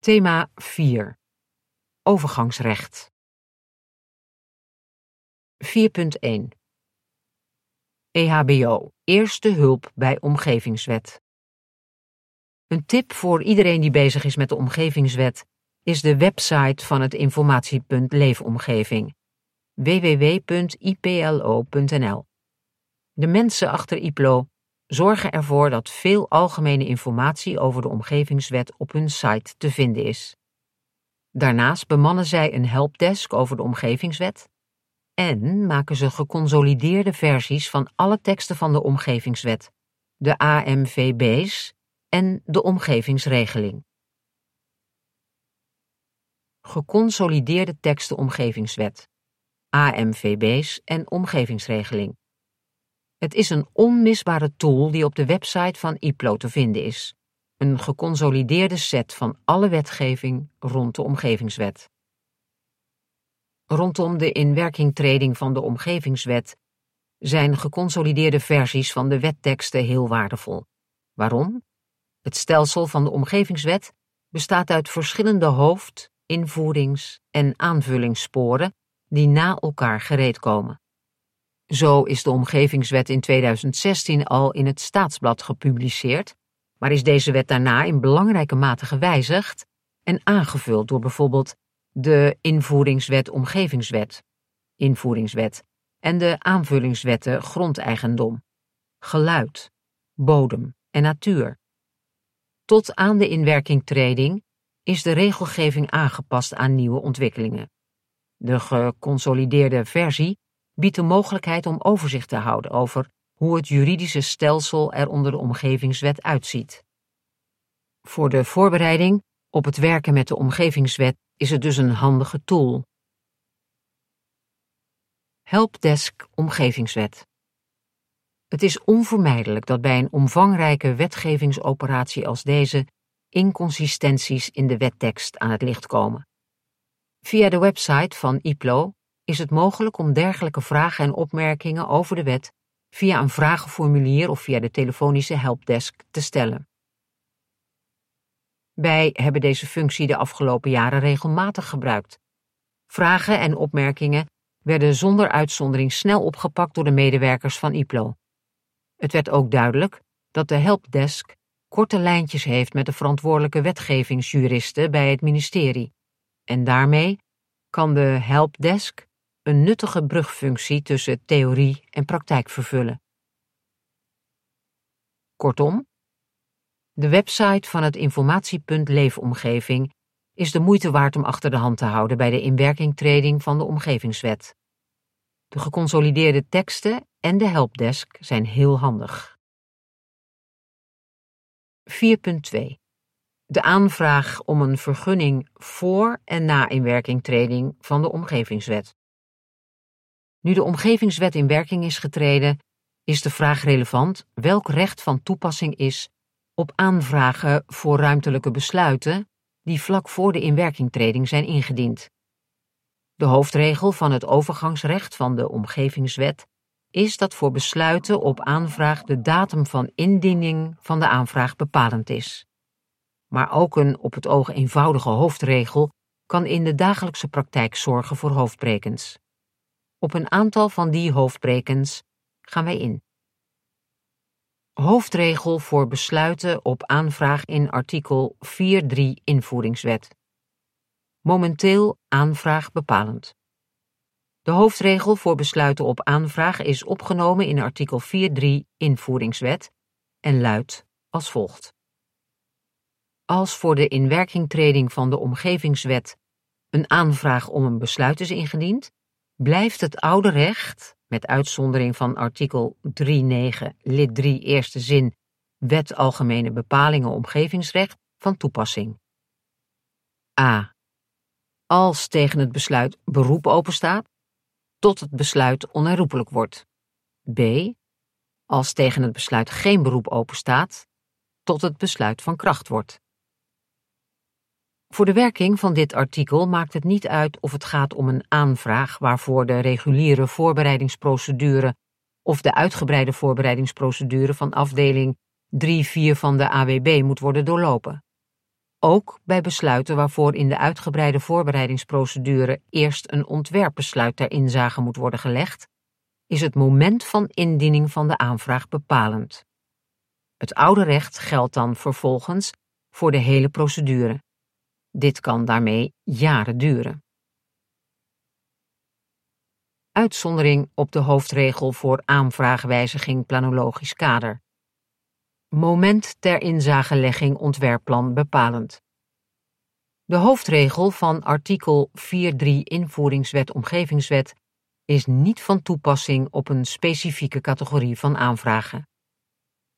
Thema 4. Overgangsrecht. 4.1 EHBO. Eerste hulp bij omgevingswet. Een tip voor iedereen die bezig is met de omgevingswet is de website van het informatiepunt Leefomgeving www.iplo.nl. De mensen achter IPLO zorgen ervoor dat veel algemene informatie over de omgevingswet op hun site te vinden is. Daarnaast bemannen zij een helpdesk over de omgevingswet en maken ze geconsolideerde versies van alle teksten van de omgevingswet, de AMVB's en de omgevingsregeling. Geconsolideerde teksten omgevingswet, AMVB's en omgevingsregeling. Het is een onmisbare tool die op de website van IPLO te vinden is. Een geconsolideerde set van alle wetgeving rond de omgevingswet. Rondom de inwerkingtreding van de omgevingswet zijn geconsolideerde versies van de wetteksten heel waardevol. Waarom? Het stelsel van de omgevingswet bestaat uit verschillende hoofd-, invoerings- en aanvullingssporen die na elkaar gereed komen. Zo is de omgevingswet in 2016 al in het staatsblad gepubliceerd, maar is deze wet daarna in belangrijke mate gewijzigd en aangevuld door bijvoorbeeld de invoeringswet omgevingswet, invoeringswet en de aanvullingswetten grondeigendom, geluid, bodem en natuur. Tot aan de inwerkingtreding is de regelgeving aangepast aan nieuwe ontwikkelingen. De geconsolideerde versie biedt de mogelijkheid om overzicht te houden over hoe het juridische stelsel er onder de omgevingswet uitziet. Voor de voorbereiding op het werken met de omgevingswet is het dus een handige tool. Helpdesk Omgevingswet Het is onvermijdelijk dat bij een omvangrijke wetgevingsoperatie als deze inconsistenties in de wettekst aan het licht komen. Via de website van IPLO is het mogelijk om dergelijke vragen en opmerkingen over de wet via een vragenformulier of via de telefonische helpdesk te stellen. Wij hebben deze functie de afgelopen jaren regelmatig gebruikt. Vragen en opmerkingen werden zonder uitzondering snel opgepakt door de medewerkers van IPLO. Het werd ook duidelijk dat de helpdesk korte lijntjes heeft met de verantwoordelijke wetgevingsjuristen bij het ministerie. En daarmee kan de helpdesk een nuttige brugfunctie tussen theorie en praktijk vervullen. Kortom, de website van het informatiepunt Leefomgeving is de moeite waard om achter de hand te houden bij de inwerkingtreding van de omgevingswet. De geconsolideerde teksten en de helpdesk zijn heel handig. 4.2 De aanvraag om een vergunning voor en na inwerkingtreding van de omgevingswet. Nu de omgevingswet in werking is getreden, is de vraag relevant welk recht van toepassing is op aanvragen voor ruimtelijke besluiten die vlak voor de inwerkingtreding zijn ingediend. De hoofdregel van het overgangsrecht van de omgevingswet is dat voor besluiten op aanvraag de datum van indiening van de aanvraag bepalend is. Maar ook een op het oog eenvoudige hoofdregel kan in de dagelijkse praktijk zorgen voor hoofdbrekens. Op een aantal van die hoofdbrekens gaan wij in. Hoofdregel voor besluiten op aanvraag in artikel 4.3 invoeringswet. Momenteel aanvraag bepalend. De hoofdregel voor besluiten op aanvraag is opgenomen in artikel 4.3 invoeringswet en luidt als volgt. Als voor de inwerkingtreding van de omgevingswet een aanvraag om een besluit is ingediend, blijft het oude recht, met uitzondering van artikel 3.9 lid 3 eerste zin Wet Algemene Bepalingen Omgevingsrecht, van toepassing. A. Als tegen het besluit beroep openstaat, tot het besluit onherroepelijk wordt. B. Als tegen het besluit geen beroep openstaat, tot het besluit van kracht wordt. Voor de werking van dit artikel maakt het niet uit of het gaat om een aanvraag waarvoor de reguliere voorbereidingsprocedure of de uitgebreide voorbereidingsprocedure van afdeling 3-4 van de AWB moet worden doorlopen. ook bij besluiten waarvoor in de uitgebreide voorbereidingsprocedure eerst een ontwerpbesluit ter inzage moet worden gelegd, is het moment van indiening van de aanvraag bepalend. Het oude recht geldt dan vervolgens voor de hele procedure. Dit kan daarmee jaren duren. Uitzondering op de hoofdregel voor aanvraagwijziging planologisch kader. Moment ter inzagelegging ontwerpplan bepalend. De hoofdregel van artikel 4.3 Invoeringswet Omgevingswet is niet van toepassing op een specifieke categorie van aanvragen.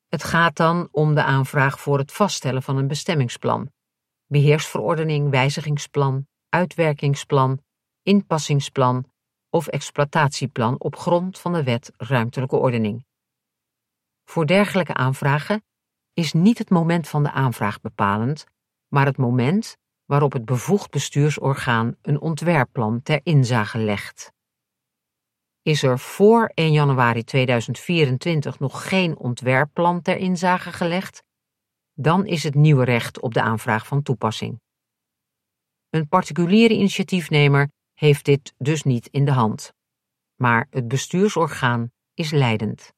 Het gaat dan om de aanvraag voor het vaststellen van een bestemmingsplan, beheersverordening, wijzigingsplan, uitwerkingsplan, inpassingsplan of exploitatieplan op grond van de wet ruimtelijke ordening. Voor dergelijke aanvragen is niet het moment van de aanvraag bepalend, maar het moment waarop het bevoegd bestuursorgaan een ontwerpplan ter inzage legt. Is er voor 1 januari 2024 nog geen ontwerpplan ter inzage gelegd, dan is het nieuwe recht op de aanvraag van toepassing. Een particuliere initiatiefnemer heeft dit dus niet in de hand, maar het bestuursorgaan is leidend.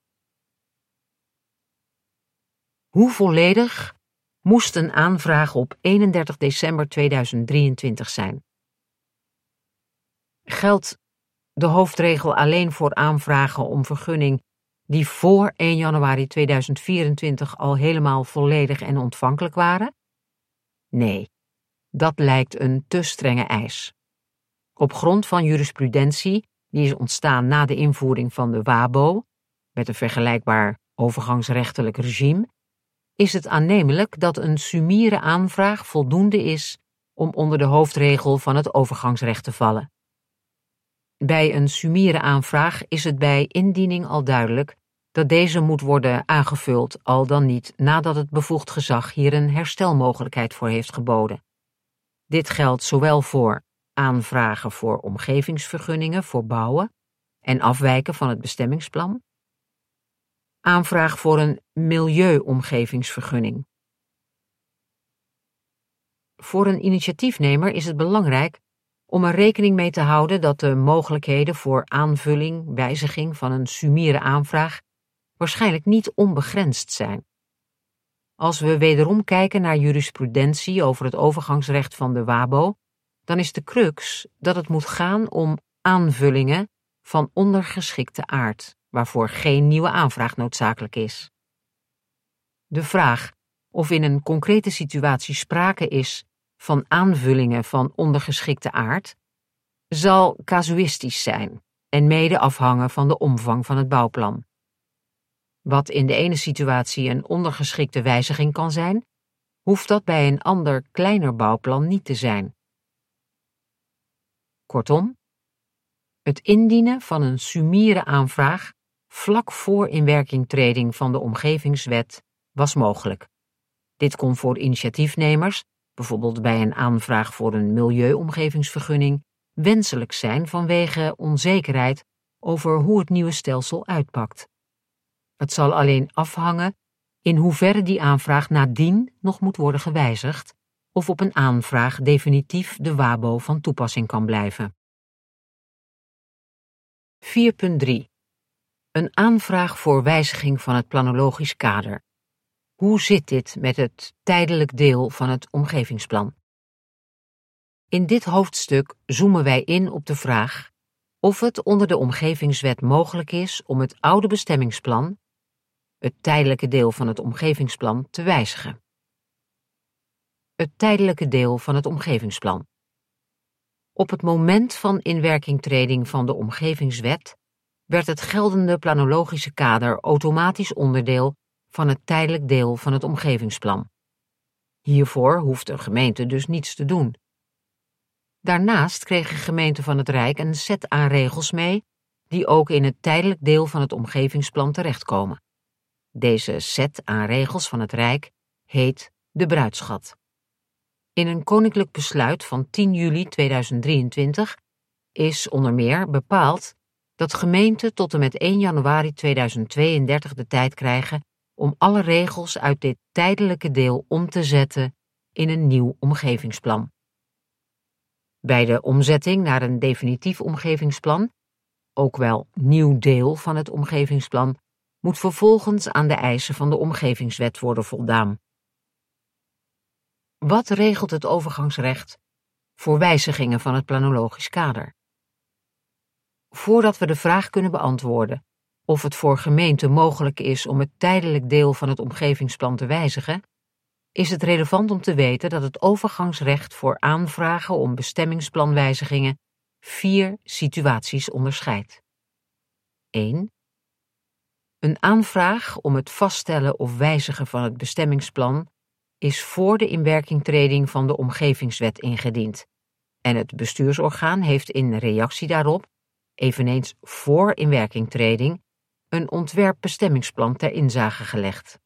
Hoe volledig moest een aanvraag op 31 december 2023 zijn? Geldt de hoofdregel alleen voor aanvragen om vergunning die voor 1 januari 2024 al helemaal volledig en ontvankelijk waren? Nee, dat lijkt een te strenge eis. Op grond van jurisprudentie die is ontstaan na de invoering van de WABO, met een vergelijkbaar overgangsrechtelijk regime, is het aannemelijk dat een sumiere aanvraag voldoende is om onder de hoofdregel van het overgangsrecht te vallen. Bij een sumiere aanvraag is het bij indiening al duidelijk dat deze moet worden aangevuld, al dan niet nadat het bevoegd gezag hier een herstelmogelijkheid voor heeft geboden. Dit geldt zowel voor aanvragen voor omgevingsvergunningen voor bouwen en afwijken van het bestemmingsplan, aanvraag voor een milieuomgevingsvergunning. Voor een initiatiefnemer is het belangrijk om er rekening mee te houden dat de mogelijkheden voor aanvulling, wijziging van een sumiere aanvraag waarschijnlijk niet onbegrensd zijn. Als we wederom kijken naar jurisprudentie over het overgangsrecht van de WABO, dan is de crux dat het moet gaan om aanvullingen van ondergeschikte aard, waarvoor geen nieuwe aanvraag noodzakelijk is. De vraag of in een concrete situatie sprake is van aanvullingen van ondergeschikte aard, zal casuïstisch zijn en mede afhangen van de omvang van het bouwplan. Wat in de ene situatie een ondergeschikte wijziging kan zijn, hoeft dat bij een ander kleiner bouwplan niet te zijn. Kortom, het indienen van een sumiere aanvraag vlak voor inwerkingtreding van de omgevingswet was mogelijk. Dit kon voor initiatiefnemers, bijvoorbeeld bij een aanvraag voor een milieuomgevingsvergunning, wenselijk zijn vanwege onzekerheid over hoe het nieuwe stelsel uitpakt. Het zal alleen afhangen in hoeverre die aanvraag nadien nog moet worden gewijzigd of op een aanvraag definitief de WABO van toepassing kan blijven. 4.3 Een aanvraag voor wijziging van het planologisch kader. Hoe zit dit met het tijdelijk deel van het omgevingsplan? In dit hoofdstuk zoomen wij in op de vraag of het onder de omgevingswet mogelijk is om het oude bestemmingsplan, het tijdelijke deel van het omgevingsplan, te wijzigen het tijdelijke deel van het omgevingsplan. Op het moment van inwerkingtreding van de omgevingswet werd het geldende planologische kader automatisch onderdeel van het tijdelijk deel van het omgevingsplan. Hiervoor hoeft een gemeente dus niets te doen. Daarnaast kregen gemeenten van het Rijk een set aan regels mee die ook in het tijdelijk deel van het omgevingsplan terechtkomen. Deze set aan regels van het Rijk heet de bruidschat. In een koninklijk besluit van 10 juli 2023 is onder meer bepaald dat gemeenten tot en met 1 januari 2032 de tijd krijgen om alle regels uit dit tijdelijke deel om te zetten in een nieuw omgevingsplan. Bij de omzetting naar een definitief omgevingsplan, ook wel nieuw deel van het omgevingsplan, moet vervolgens aan de eisen van de omgevingswet worden voldaan. Wat regelt het overgangsrecht voor wijzigingen van het planologisch kader? Voordat we de vraag kunnen beantwoorden of het voor gemeenten mogelijk is om het tijdelijk deel van het omgevingsplan te wijzigen, is het relevant om te weten dat het overgangsrecht voor aanvragen om bestemmingsplanwijzigingen vier situaties onderscheidt. 1. Een aanvraag om het vaststellen of wijzigen van het bestemmingsplan is voor de inwerkingtreding van de omgevingswet ingediend en het bestuursorgaan heeft in reactie daarop, eveneens voor inwerkingtreding, een ontwerpbestemmingsplan ter inzage gelegd.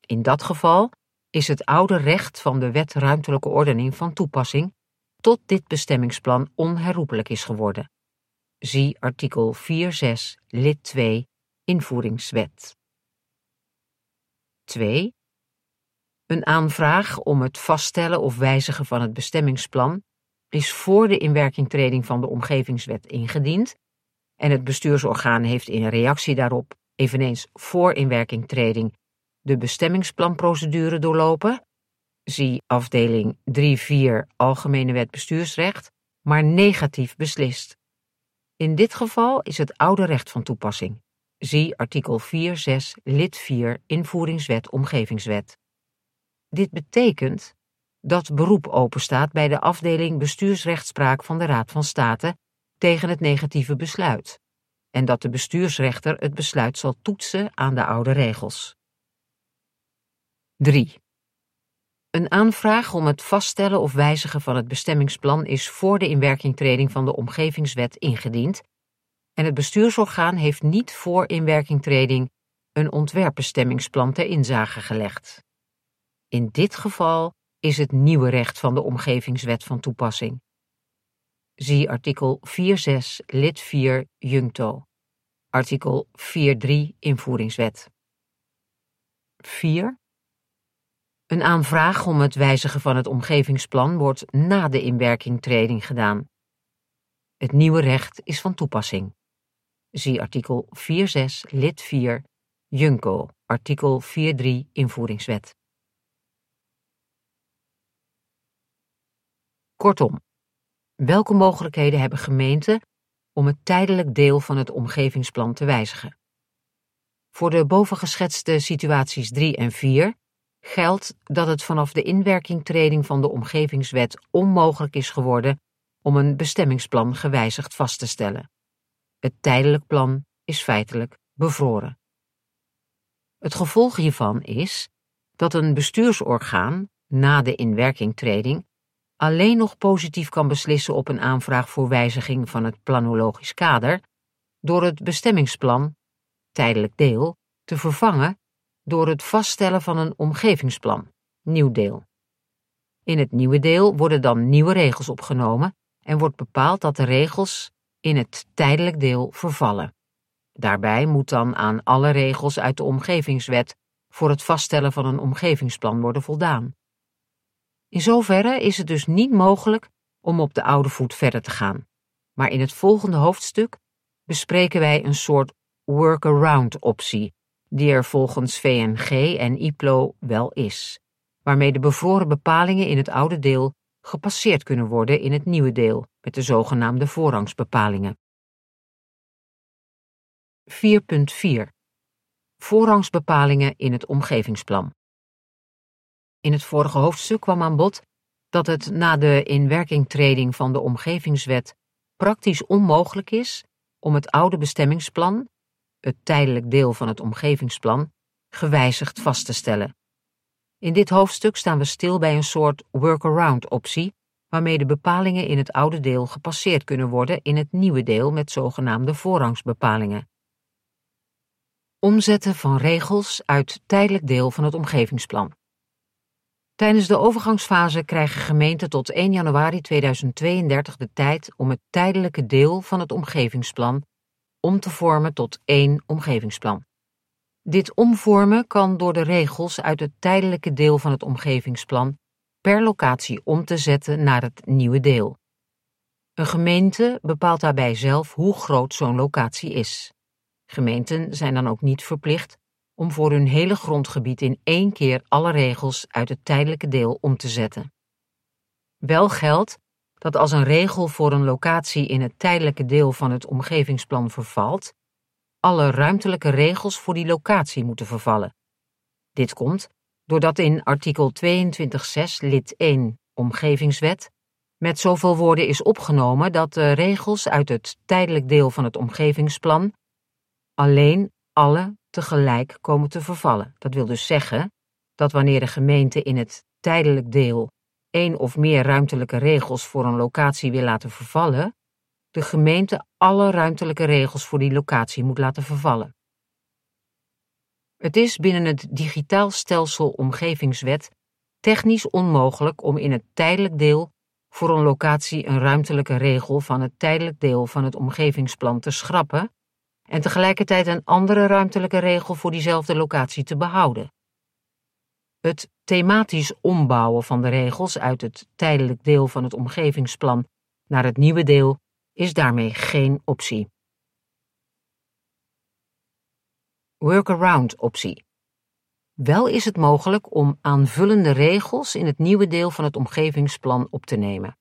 In dat geval is het oude recht van de Wet Ruimtelijke Ordening van toepassing tot dit bestemmingsplan onherroepelijk is geworden. Zie artikel 4.6 lid 2 Invoeringswet. 2. Een aanvraag om het vaststellen of wijzigen van het bestemmingsplan is voor de inwerkingtreding van de Omgevingswet ingediend en het bestuursorgaan heeft in reactie daarop, eveneens voor inwerkingtreding, de bestemmingsplanprocedure doorlopen, zie afdeling 3.4 Algemene Wet Bestuursrecht, maar negatief beslist. In dit geval is het oude recht van toepassing. Zie artikel 4.6 lid 4 Invoeringswet Omgevingswet. Dit betekent dat beroep openstaat bij de afdeling bestuursrechtspraak van de Raad van State tegen het negatieve besluit en dat de bestuursrechter het besluit zal toetsen aan de oude regels. 3. Een aanvraag om het vaststellen of wijzigen van het bestemmingsplan is voor de inwerkingtreding van de Omgevingswet ingediend en het bestuursorgaan heeft niet voor inwerkingtreding een ontwerpbestemmingsplan ter inzage gelegd. In dit geval is het nieuwe recht van de Omgevingswet van toepassing. Zie artikel 4.6 lid 4 Juncto. Artikel 4.3 Invoeringswet. 4. Een aanvraag om het wijzigen van het omgevingsplan wordt na de inwerkingtreding gedaan. Het nieuwe recht is van toepassing. Zie artikel 4.6 lid 4 Junco, artikel 4.3 Invoeringswet. Kortom, welke mogelijkheden hebben gemeenten om het tijdelijk deel van het omgevingsplan te wijzigen? Voor de bovengeschetste situaties 3 en 4 geldt dat het vanaf de inwerkingtreding van de omgevingswet onmogelijk is geworden om een bestemmingsplan gewijzigd vast te stellen. Het tijdelijk plan is feitelijk bevroren. Het gevolg hiervan is dat een bestuursorgaan na de inwerkingtreding alleen nog positief kan beslissen op een aanvraag voor wijziging van het planologisch kader door het bestemmingsplan, tijdelijk deel, te vervangen door het vaststellen van een omgevingsplan, nieuw deel. In het nieuwe deel worden dan nieuwe regels opgenomen en wordt bepaald dat de regels in het tijdelijk deel vervallen. Daarbij moet dan aan alle regels uit de omgevingswet voor het vaststellen van een omgevingsplan worden voldaan. In zoverre is het dus niet mogelijk om op de oude voet verder te gaan. Maar in het volgende hoofdstuk bespreken wij een soort workaround optie, die er volgens VNG en IPLO wel is, waarmee de bevroren bepalingen in het oude deel gepasseerd kunnen worden in het nieuwe deel met de zogenaamde voorrangsbepalingen. 4.4 Voorrangsbepalingen in het omgevingsplan. In het vorige hoofdstuk kwam aan bod dat het na de inwerkingtreding van de omgevingswet praktisch onmogelijk is om het oude bestemmingsplan, het tijdelijk deel van het omgevingsplan, gewijzigd vast te stellen. In dit hoofdstuk staan we stil bij een soort workaround optie, waarmee de bepalingen in het oude deel gepasseerd kunnen worden in het nieuwe deel met zogenaamde voorrangsbepalingen. Omzetten van regels uit tijdelijk deel van het omgevingsplan. Tijdens de overgangsfase krijgen gemeenten tot 1 januari 2032 de tijd om het tijdelijke deel van het omgevingsplan om te vormen tot één omgevingsplan. Dit omvormen kan door de regels uit het tijdelijke deel van het omgevingsplan per locatie om te zetten naar het nieuwe deel. Een gemeente bepaalt daarbij zelf hoe groot zo'n locatie is. Gemeenten zijn dan ook niet verplicht om voor hun hele grondgebied in één keer alle regels uit het tijdelijke deel om te zetten. Wel geldt dat als een regel voor een locatie in het tijdelijke deel van het omgevingsplan vervalt, alle ruimtelijke regels voor die locatie moeten vervallen. Dit komt doordat in artikel 22.6 lid 1 Omgevingswet met zoveel woorden is opgenomen dat de regels uit het tijdelijk deel van het omgevingsplan alleen alle tegelijk komen te vervallen. Dat wil dus zeggen dat wanneer de gemeente in het tijdelijk deel één of meer ruimtelijke regels voor een locatie wil laten vervallen, de gemeente alle ruimtelijke regels voor die locatie moet laten vervallen. Het is binnen het digitaal stelsel omgevingswet technisch onmogelijk om in het tijdelijk deel voor een locatie een ruimtelijke regel van het tijdelijk deel van het omgevingsplan te schrappen en tegelijkertijd een andere ruimtelijke regel voor diezelfde locatie te behouden. Het thematisch ombouwen van de regels uit het tijdelijk deel van het omgevingsplan naar het nieuwe deel is daarmee geen optie. Workaround optie. Wel is het mogelijk om aanvullende regels in het nieuwe deel van het omgevingsplan op te nemen.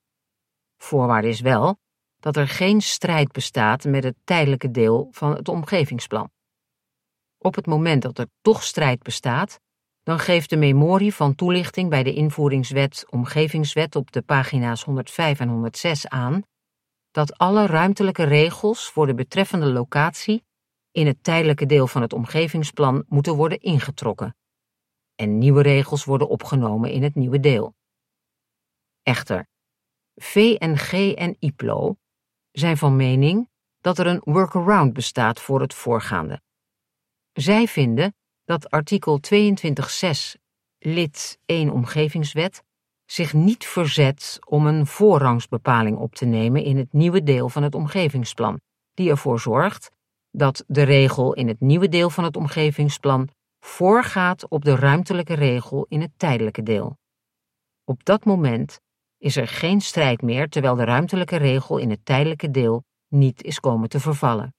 Voorwaarde is wel dat er geen strijd bestaat met het tijdelijke deel van het omgevingsplan. Op het moment dat er toch strijd bestaat, dan geeft de memorie van toelichting bij de invoeringswet Omgevingswet op de pagina's 105 en 106 aan dat alle ruimtelijke regels voor de betreffende locatie in het tijdelijke deel van het omgevingsplan moeten worden ingetrokken en nieuwe regels worden opgenomen in het nieuwe deel. Echter, VNG en IPLO zijn van mening dat er een workaround bestaat voor het voorgaande. Zij vinden dat artikel 22.6 lid 1 Omgevingswet zich niet verzet om een voorrangsbepaling op te nemen in het nieuwe deel van het omgevingsplan, die ervoor zorgt dat de regel in het nieuwe deel van het omgevingsplan voorgaat op de ruimtelijke regel in het tijdelijke deel. Op dat moment is er geen strijd meer terwijl de ruimtelijke regel in het tijdelijke deel niet is komen te vervallen.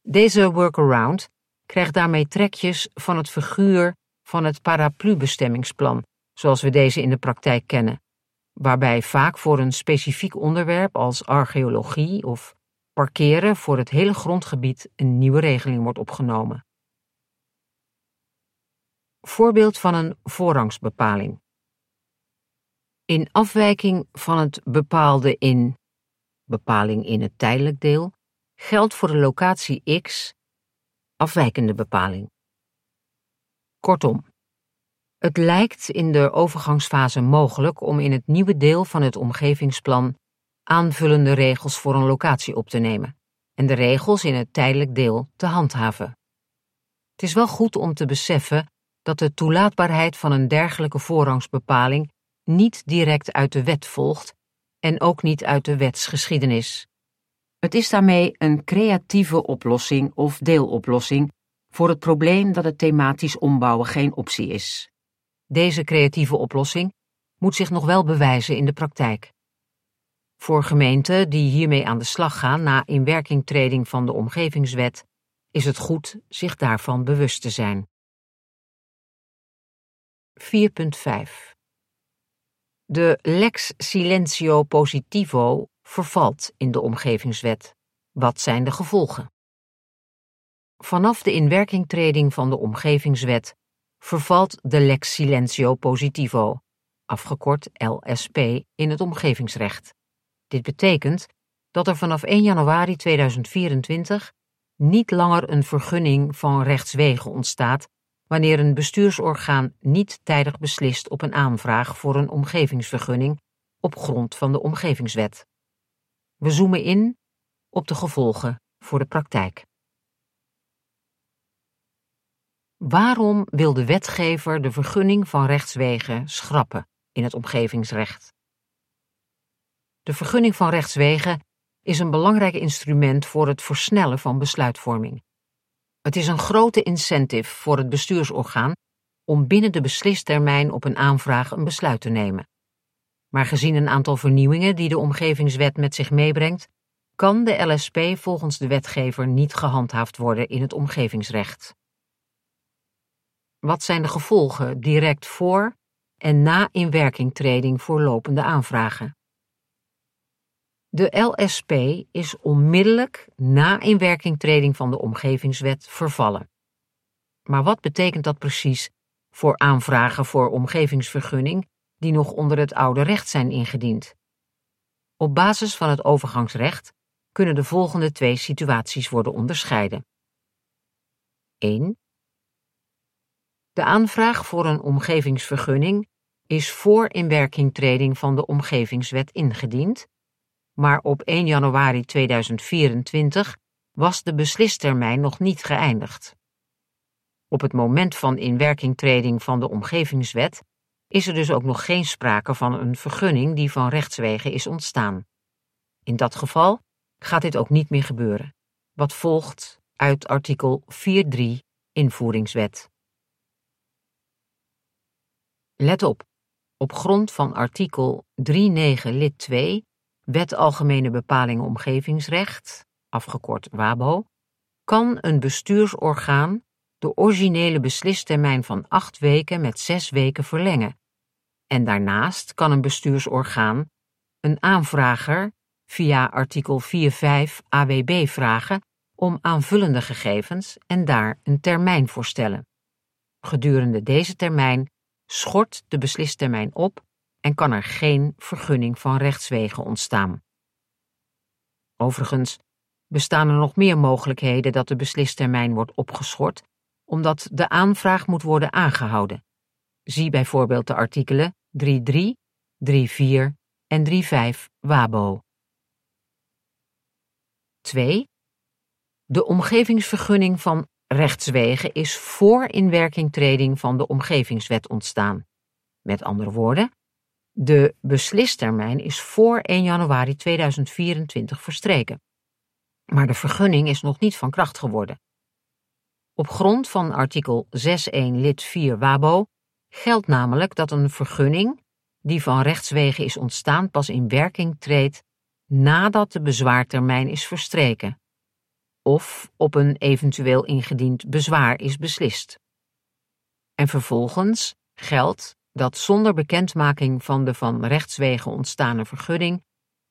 Deze workaround krijgt daarmee trekjes van het figuur van het paraplubestemmingsplan, zoals we deze in de praktijk kennen, waarbij vaak voor een specifiek onderwerp als archeologie of parkeren voor het hele grondgebied een nieuwe regeling wordt opgenomen. Voorbeeld van een voorrangsbepaling. In afwijking van het bepaalde in bepaling in het tijdelijk deel geldt voor de locatie X afwijkende bepaling. Kortom, het lijkt in de overgangsfase mogelijk om in het nieuwe deel van het omgevingsplan aanvullende regels voor een locatie op te nemen en de regels in het tijdelijk deel te handhaven. Het is wel goed om te beseffen dat de toelaatbaarheid van een dergelijke voorrangsbepaling niet direct uit de wet volgt en ook niet uit de wetsgeschiedenis. Het is daarmee een creatieve oplossing of deeloplossing voor het probleem dat het thematisch ombouwen geen optie is. Deze creatieve oplossing moet zich nog wel bewijzen in de praktijk. Voor gemeenten die hiermee aan de slag gaan na inwerkingtreding van de omgevingswet, is het goed zich daarvan bewust te zijn. 4.5 De lex silentio positivo vervalt in de omgevingswet. Wat zijn de gevolgen? Vanaf de inwerkingtreding van de omgevingswet vervalt de lex silentio positivo, afgekort LSP, in het omgevingsrecht. Dit betekent dat er vanaf 1 januari 2024 niet langer een vergunning van rechtswegen ontstaat wanneer een bestuursorgaan niet tijdig beslist op een aanvraag voor een omgevingsvergunning op grond van de omgevingswet. We zoomen in op de gevolgen voor de praktijk. Waarom wil de wetgever de vergunning van rechtswegen schrappen in het omgevingsrecht? De vergunning van rechtswegen is een belangrijk instrument voor het versnellen van besluitvorming. Het is een grote incentive voor het bestuursorgaan om binnen de beslistermijn op een aanvraag een besluit te nemen. Maar gezien een aantal vernieuwingen die de omgevingswet met zich meebrengt, kan de LSP volgens de wetgever niet gehandhaafd worden in het omgevingsrecht. Wat zijn de gevolgen direct voor en na inwerkingtreding voor lopende aanvragen? De LSP is onmiddellijk na inwerkingtreding van de omgevingswet vervallen. Maar wat betekent dat precies voor aanvragen voor omgevingsvergunning die nog onder het oude recht zijn ingediend? Op basis van het overgangsrecht kunnen de volgende twee situaties worden onderscheiden. 1. De aanvraag voor een omgevingsvergunning is voor inwerkingtreding van de omgevingswet ingediend, maar op 1 januari 2024 was de beslistermijn nog niet geëindigd. Op het moment van inwerkingtreding van de omgevingswet is er dus ook nog geen sprake van een vergunning die van rechtswege is ontstaan. In dat geval gaat dit ook niet meer gebeuren, wat volgt uit artikel 4.3 invoeringswet. Let op, op grond van artikel 3.9 lid 2 Wet Algemene Bepalingen Omgevingsrecht, afgekort WABO, kan een bestuursorgaan de originele beslistermijn van acht weken met zes weken verlengen. En daarnaast kan een bestuursorgaan een aanvrager via artikel 4.5 AWB vragen om aanvullende gegevens en daar een termijn voor stellen. Gedurende deze termijn schort de beslistermijn op en kan er geen vergunning van rechtswegen ontstaan. Overigens bestaan er nog meer mogelijkheden dat de beslistermijn wordt opgeschort, omdat de aanvraag moet worden aangehouden. Zie bijvoorbeeld de artikelen 3.3, 3.4 en 3.5 WABO. 2. De omgevingsvergunning van rechtswegen is voor inwerkingtreding van de omgevingswet ontstaan. Met andere woorden, de beslistermijn is voor 1 januari 2024 verstreken. Maar de vergunning is nog niet van kracht geworden. Op grond van artikel 6.1 lid 4 WABO geldt namelijk dat een vergunning die van rechtswegen is ontstaan pas in werking treedt nadat de bezwaartermijn is verstreken of op een eventueel ingediend bezwaar is beslist. En vervolgens geldt dat zonder bekendmaking van de van rechtswegen ontstane vergunning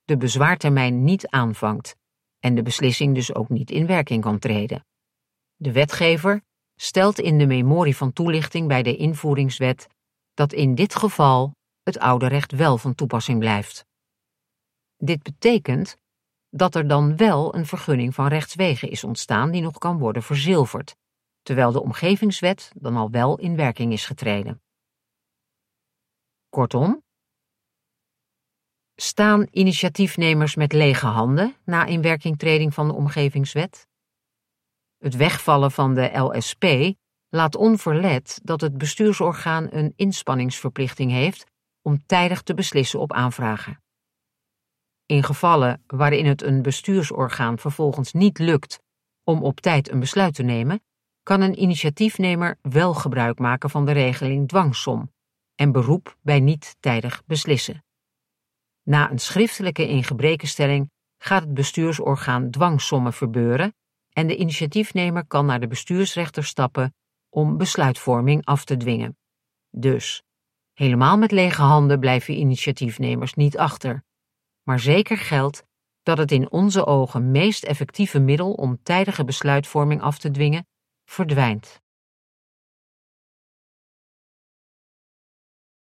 de bezwaartermijn niet aanvangt en de beslissing dus ook niet in werking kan treden. De wetgever stelt in de memorie van toelichting bij de invoeringswet dat in dit geval het oude recht wel van toepassing blijft. Dit betekent dat er dan wel een vergunning van rechtswegen is ontstaan die nog kan worden verzilverd, terwijl de omgevingswet dan al wel in werking is getreden. Kortom, staan initiatiefnemers met lege handen na inwerkingtreding van de omgevingswet? Het wegvallen van de LSP laat onverlet dat het bestuursorgaan een inspanningsverplichting heeft om tijdig te beslissen op aanvragen. In gevallen waarin het een bestuursorgaan vervolgens niet lukt om op tijd een besluit te nemen, kan een initiatiefnemer wel gebruik maken van de regeling dwangsom en beroep bij niet tijdig beslissen. Na een schriftelijke ingebrekenstelling gaat het bestuursorgaan dwangsommen verbeuren en de initiatiefnemer kan naar de bestuursrechter stappen om besluitvorming af te dwingen. Dus, helemaal met lege handen blijven initiatiefnemers niet achter. Maar zeker geldt dat het in onze ogen meest effectieve middel om tijdige besluitvorming af te dwingen verdwijnt.